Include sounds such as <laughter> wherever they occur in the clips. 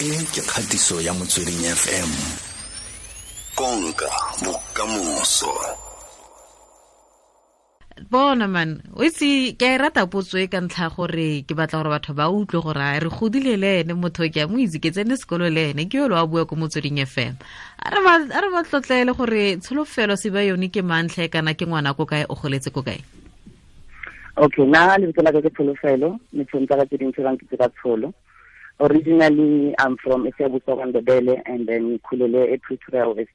e ke kgatiso ya motsweding fm konka bokamoso. Bona man o itse ke a e rata potso e ka ntlha gore ke batla gore batho ba utlwe gore a re godile le ene motho ke a mo itse ke tsene sekolo le ene ke yolo a bua ko motsweding fm a re ba tlotlele gore tsholofelo se ba yone ke mantlhe kana ke ngwana ko kae o goletse ko kae? Okay nna lebitso la ka ke tsholofelo metsong tsa ka tse dintsi bang ke tse ka tsholo originally i'm from esiyabusokondebele and then khulele Pretoria west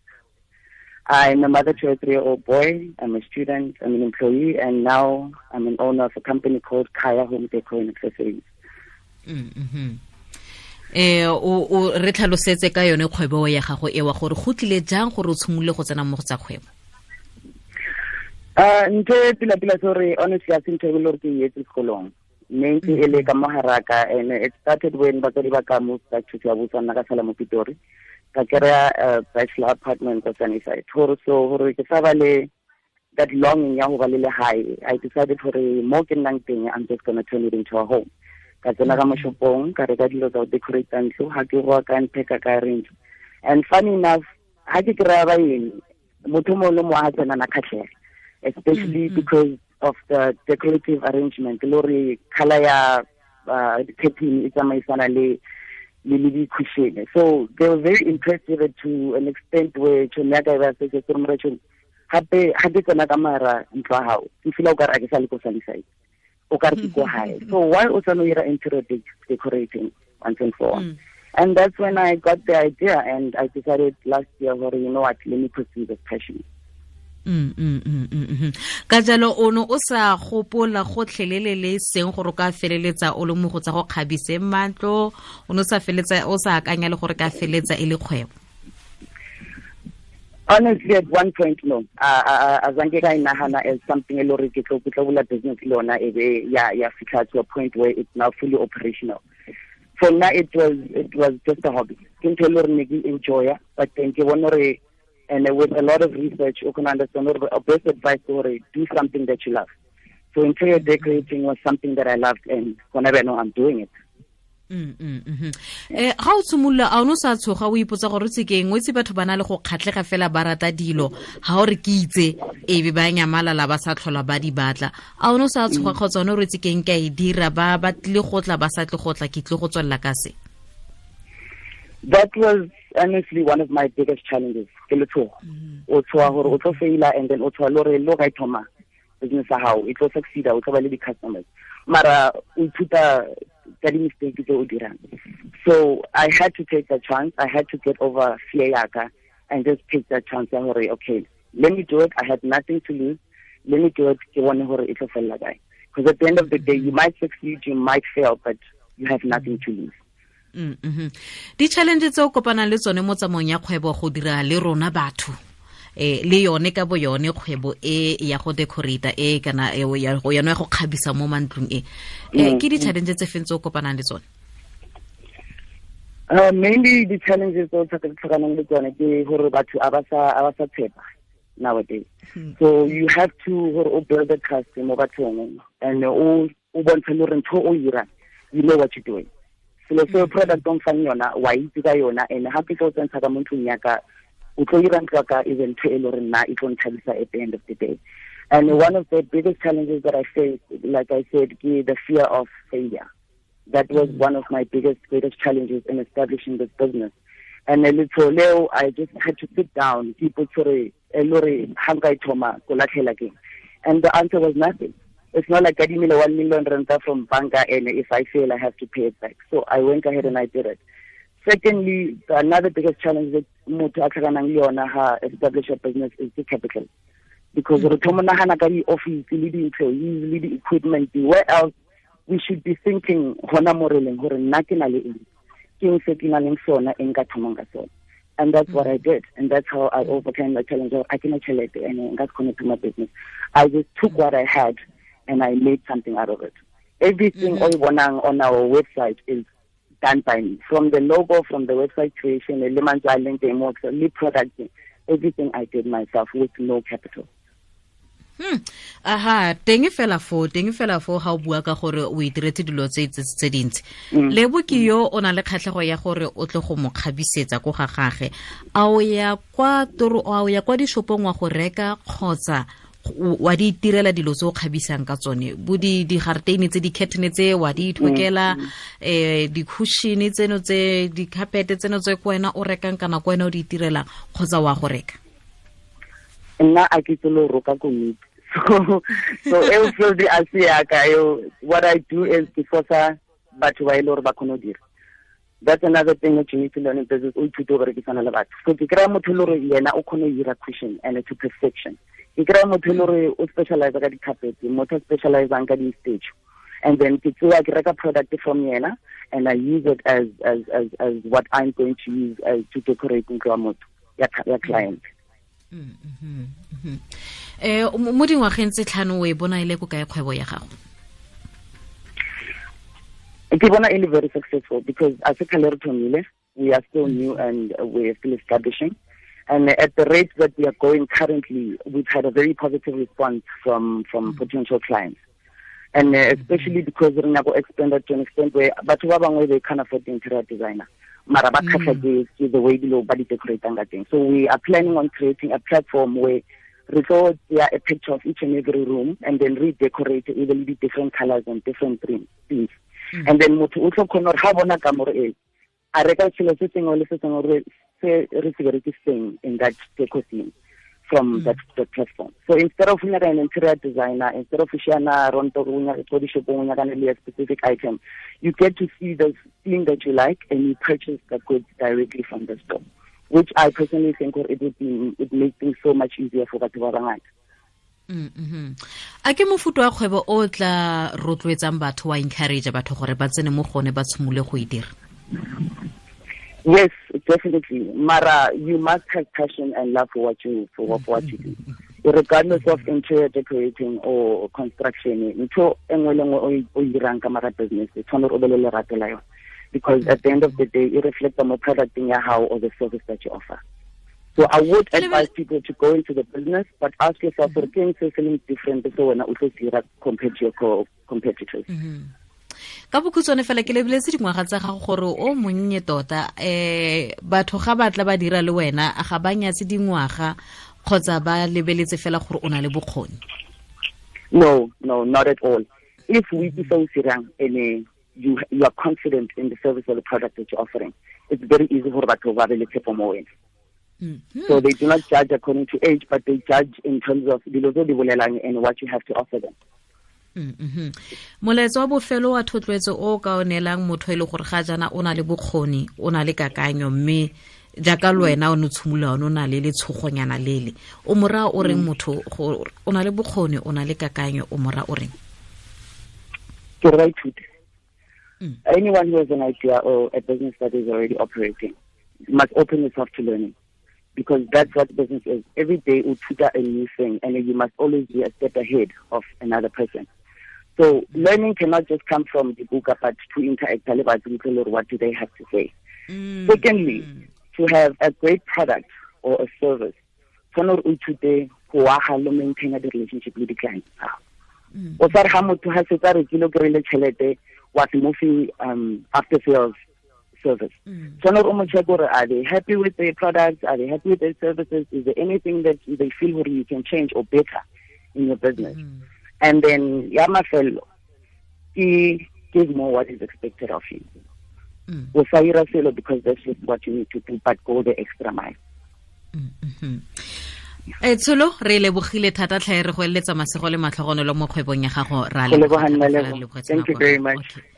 I'm a mother to a three-year-old boy. I'm a student. I'm an employee, and now I'm an owner of a company called Kaya Home Decor and Accessories. Mm-hmm. eh o o re tlhalosetse ka yone kgwebo ya gago ewa gore go tlile jang gore o tshimolole go tsena mo go tsa kgwebo uh ntho e pila-pila sore honestly a se ntho e le gore ke etse sekolong mme ntse e le ka mo haraka and it started when batswadi ba ka mo back to Siyabuswa nna ka sala mo Pitori. Ka kry-a uh, bachelor apartment ka sunnyside. Gore so gore ke sa ba le that longing ya go ba le lehae i decided gore mo ke nnang teng i'm just gonna turn it into a home. Ka tsena ka moshopong ka reka dilo tsa go decorate ntlo ga ke goa ka ntheka ka and funny enough ga ke kry-a baeng motho mo le mo a tsenana kgatlhega especially mm -hmm. because of the decorative arrangement. Le gore color ya uh, curtain e tsamaisana le le so they were very impressive to an extent where tšhono ya ka e ba setse ke re tšhono gape ga ke tsena ka mara ntlo ya gago ke feel o ka re a ke sa le ko sunnyside o ka re ke ko <laughs> gae so why o tsane o ira interior decorating once and for all. Mm. and that's when i got the idea and i decided last year you know what let me pursue this passion ka jalo o ne o sa gopola gotlhelele le seng gore o ka feleletsa o le mo go tsa go kgabise matlo o ne o sa feletsa o sa akanya le gore ka feletsa e le kgwebo. Honestly at one point no. Azange ka inahana as something e le gore ke tlo bula business le yona e be ya fitlha to a point where it's now fully operational. For now it was it was just a hobby. Ke ntho e le gore ne ke enjoya but then ke bone gore and with a lot of research, you can understand or best advice or do something that you love. So interior decorating was something that I loved, and whenever I know I'm doing it. Mm, mm, mm-hmm. eh ga o tshimolola a o ne o sa tshoga o ipotsa gore tse keng o itse batho ba na le go kgatlhega fela ba rata dilo ga o re ke itse e be ba nyamalala ba sa tlhola ba di batla a o ne o sa tshoga kgotsa one ne o re tse keng ka e dira ba go tla ba sa tle go tla ke tle go tswelela ka se that was honestly one of my biggest challenges ke le tshogo mm-hmm. o tshoga gore o tlo faila and then o tshoga le gore le ga thoma business ya gago e tlo succeeda o tlo ba le di-customers. Mara o ithuta ka di-mistake tse o dirang so i had to take the chance i had to get over fear yaka and just take that chance ya gore okay let me do it i had nothing to lose let me do it ke bone gore e tlo felela kae. Because at the end of the day you might succeed you might fail but you have nothing to lose. Di-challenge tse o kopanang le tsone mo tsamong ya kgwebo go dira le rona batho eh le yone ka bo yone kgwebo e ya go decorata e kana e ya go ya go kgabisa mo mantlong e. Eh ke di-challenge tse feng tse o kopanang le tsone? Uh, mainly the challenges tse o tlhakanang le tsone ke gore batho a ba sa tshepa nowadays. Hmm. so you have to gore o build a trust mo bathong and o bontshe le gore ntho o ira you know what you're doing selo se product o mfang yona wa itse ka yona and gape tlo tsentsha ka mo yaka o tlo ira ntlo ka even ntho e le gore nna e tlo nthabisa at the end of the day and one of the biggest challenges that I faced, like I said, the fear of failure. That was mm. one of my biggest, greatest challenges in establishing this business. And a little Leo, I just had to sit down, people sorry, and the answer was nothing. It's not like getting me the one million renta from banka and if I fail I have to pay it back. So I went ahead and I did it. Secondly, another biggest challenge that motho a tlhakanang ha establish a business is the capital. Because re thoma nagana ka di-office le di-employees le di-equipment where else we should be thinking hona mo re leng gore nna sona and that's what I did and that's how I overcame the challenge I cannot tšhelete and nka se kgone to my business I just took what I had and I made something out of it. Everything mm -hmm. on our website is done by me. From the logo, from the website creation, the Lemon Island, the product, everything I did myself with no capital. Hmm. aha teng fela fo teng fela fo ga o bua ka gore o itiretse dilo tse tse dintsi lebo ke yo o na le kgatlhego ya gore o tle go mo kgabisetsa ko ga gage a o ya kwa toro a o ya kwa dishopong wa go reka kgotsa wa di itirela dilo tse o kgabisang ka tsone. Bo digarteine tse di-catene tse wa di ithokela um dikhushine tseno tse di-carpete tseno tse ko wena o rekang kana ko wena o di itirelang kgotsa wa go reka? Nna a ke tsolo roka komiti. <laughs> So so eo field a se yaka eo what i do is ke fosa batho ba e le gore ba kgone go dira. That's another thing that you need to learn in business o ithute go rekisana le batho. So ke kry-a motho le gore yena o kgone go ira cushion and to perfection ke kry-a motho le gore o specialize ka di-carpet motho a specializang ka di-stage and then ke tsewa ke reka product from yena and i use it as as as as what i'm going to use as to decorate ntlo ya motho ya client. Um mo dingwageng tse tlhano o e bona e le ko kae kgwebo ya gago? Ke bona e le very successful because a a kgale re thomile we are still new and we are still establishing and at the rate that we are going currently we've had a very positive response from from mm. potential clients. And uh, especially because re nyako expanded to an extent where ba bangwe they can afford the interior designer. Mara kgatlha ke the way dilo ba di decoratang ka teng. So we are planning on creating a platform where re tlo tseya a picture of each and every room and then redecorate even the different colors and different themes mm. and then motho o tlo kgona gore ga bona ka more e a reka selo se sengwe le se sengwe se re se berekiseng in that theme from mm. that, that platform. So instead of unyaka an interior designer instead of ushiyana ronto ko dishopong unyakane le a specific item you get to see the thing that you like and you purchase the goods directly from the store which I personally think it would be it makes things so much easier for batho ba bangata. A ke mofuto wa kgwebo o tla rotloetsang batho wa encourage batho gore ba tsene mo gone ba tshimole go e dira yes definitely mara you must have passion and love for what you for what, for what you do regardless of interior decorating or construction ntho engwe le ngwe o irang ka mara business tshwane o be le lerato la yone because at the end of the day it reflects on the product in your house or the service that you offer so I would advise people to go into the business, but ask yourself, mm -hmm. things are selling different so when compared to your competitors. Mm -hmm. Ka bokhutswane fela ke lebeletse dingwaga tsa gago gore o monnye tota um batho ga batla ba dira le wena ga ba nyatse dingwaga kgotsa ba lebeletse fela gore o na le bokgoni no no not at all if we do so sirang and you, you are confident in the service or the product that you're offering it's very easy gore batho ba be le tshepo mo wena Mm -hmm. So they do not judge according to age, but they judge in terms of tse di bolelang and what you have to offer them. Moletso wa bofelo wa thotloetso o ka o neelang motho e le gore ga jana o na le bokgoni o na le kakanyo mme jaaka le wena o ne tshimolola one o na le letshogonyana lele o mora o reng motho o na le bokgoni o na le kakanyo o mora o reng? Ke re ba anyone who has an idea or a business that is already operating must open yourself to learning because that's what business is. Every day tutor a new thing and you must always be a step ahead of another person. So learning cannot just come from the book, but to interact with what do they have to say. Mm. Secondly, to have a great product or a service, tshwanore today go aga le maintain the relationship with the client o sa re ga motho ga setse a rekile o kry-ile tšhelete wa se um after sales service. Mm. So not only check are they happy with their products, are they happy with their services, is there anything that they feel where you can change or better in your business? Mm. And then Yamafel, he give more what is expected of you. Mm. because that's just what you need to do, but go the extra mile. Mm-hmm. e tsholo re lebogile thata tlhae re go eletsa masego le matlhogonelo mo kgwebong ya gago ra Thank you very much. Okay.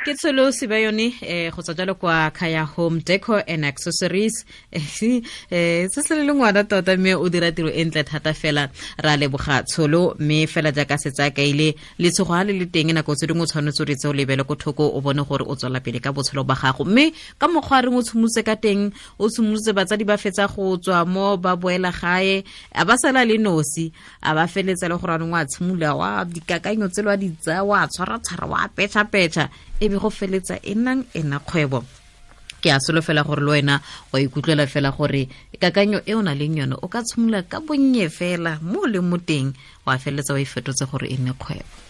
Ke tsholo Sibanyoni um go tswa jalo kwa khaya home deco and accessories. Um <laughs> se se le le ngwana tota mme o dira tiro e ntle thata fela. Ra leboga tsholo mme fela jaaka setse a kaile letshogo ga le le teng nako tse dingwe o tshwanetse o retse o lebele ko thoko o bone gore o tswela pele ka botshelo ba gago. Mme ka mokgwa a reng o tshimolotse ka teng o tshimolotse batsadi ba fetsa go tswa mo ba boela gae a ba sala le nosi a ba feletsa le gore anong wa tshimola wa dikakanyo tselo a di tsaya wa tshwara-tshwara wa petšha-petšha be go feletsa e nnang ena kgwebo. Ke a solo fela gore le wena wa ikutlwela fela gore kakanyo e o na leng yone o ka tshimola ka bonnye fela mo le mo teng wa feletsa wa e fetotse gore e nne kgwebo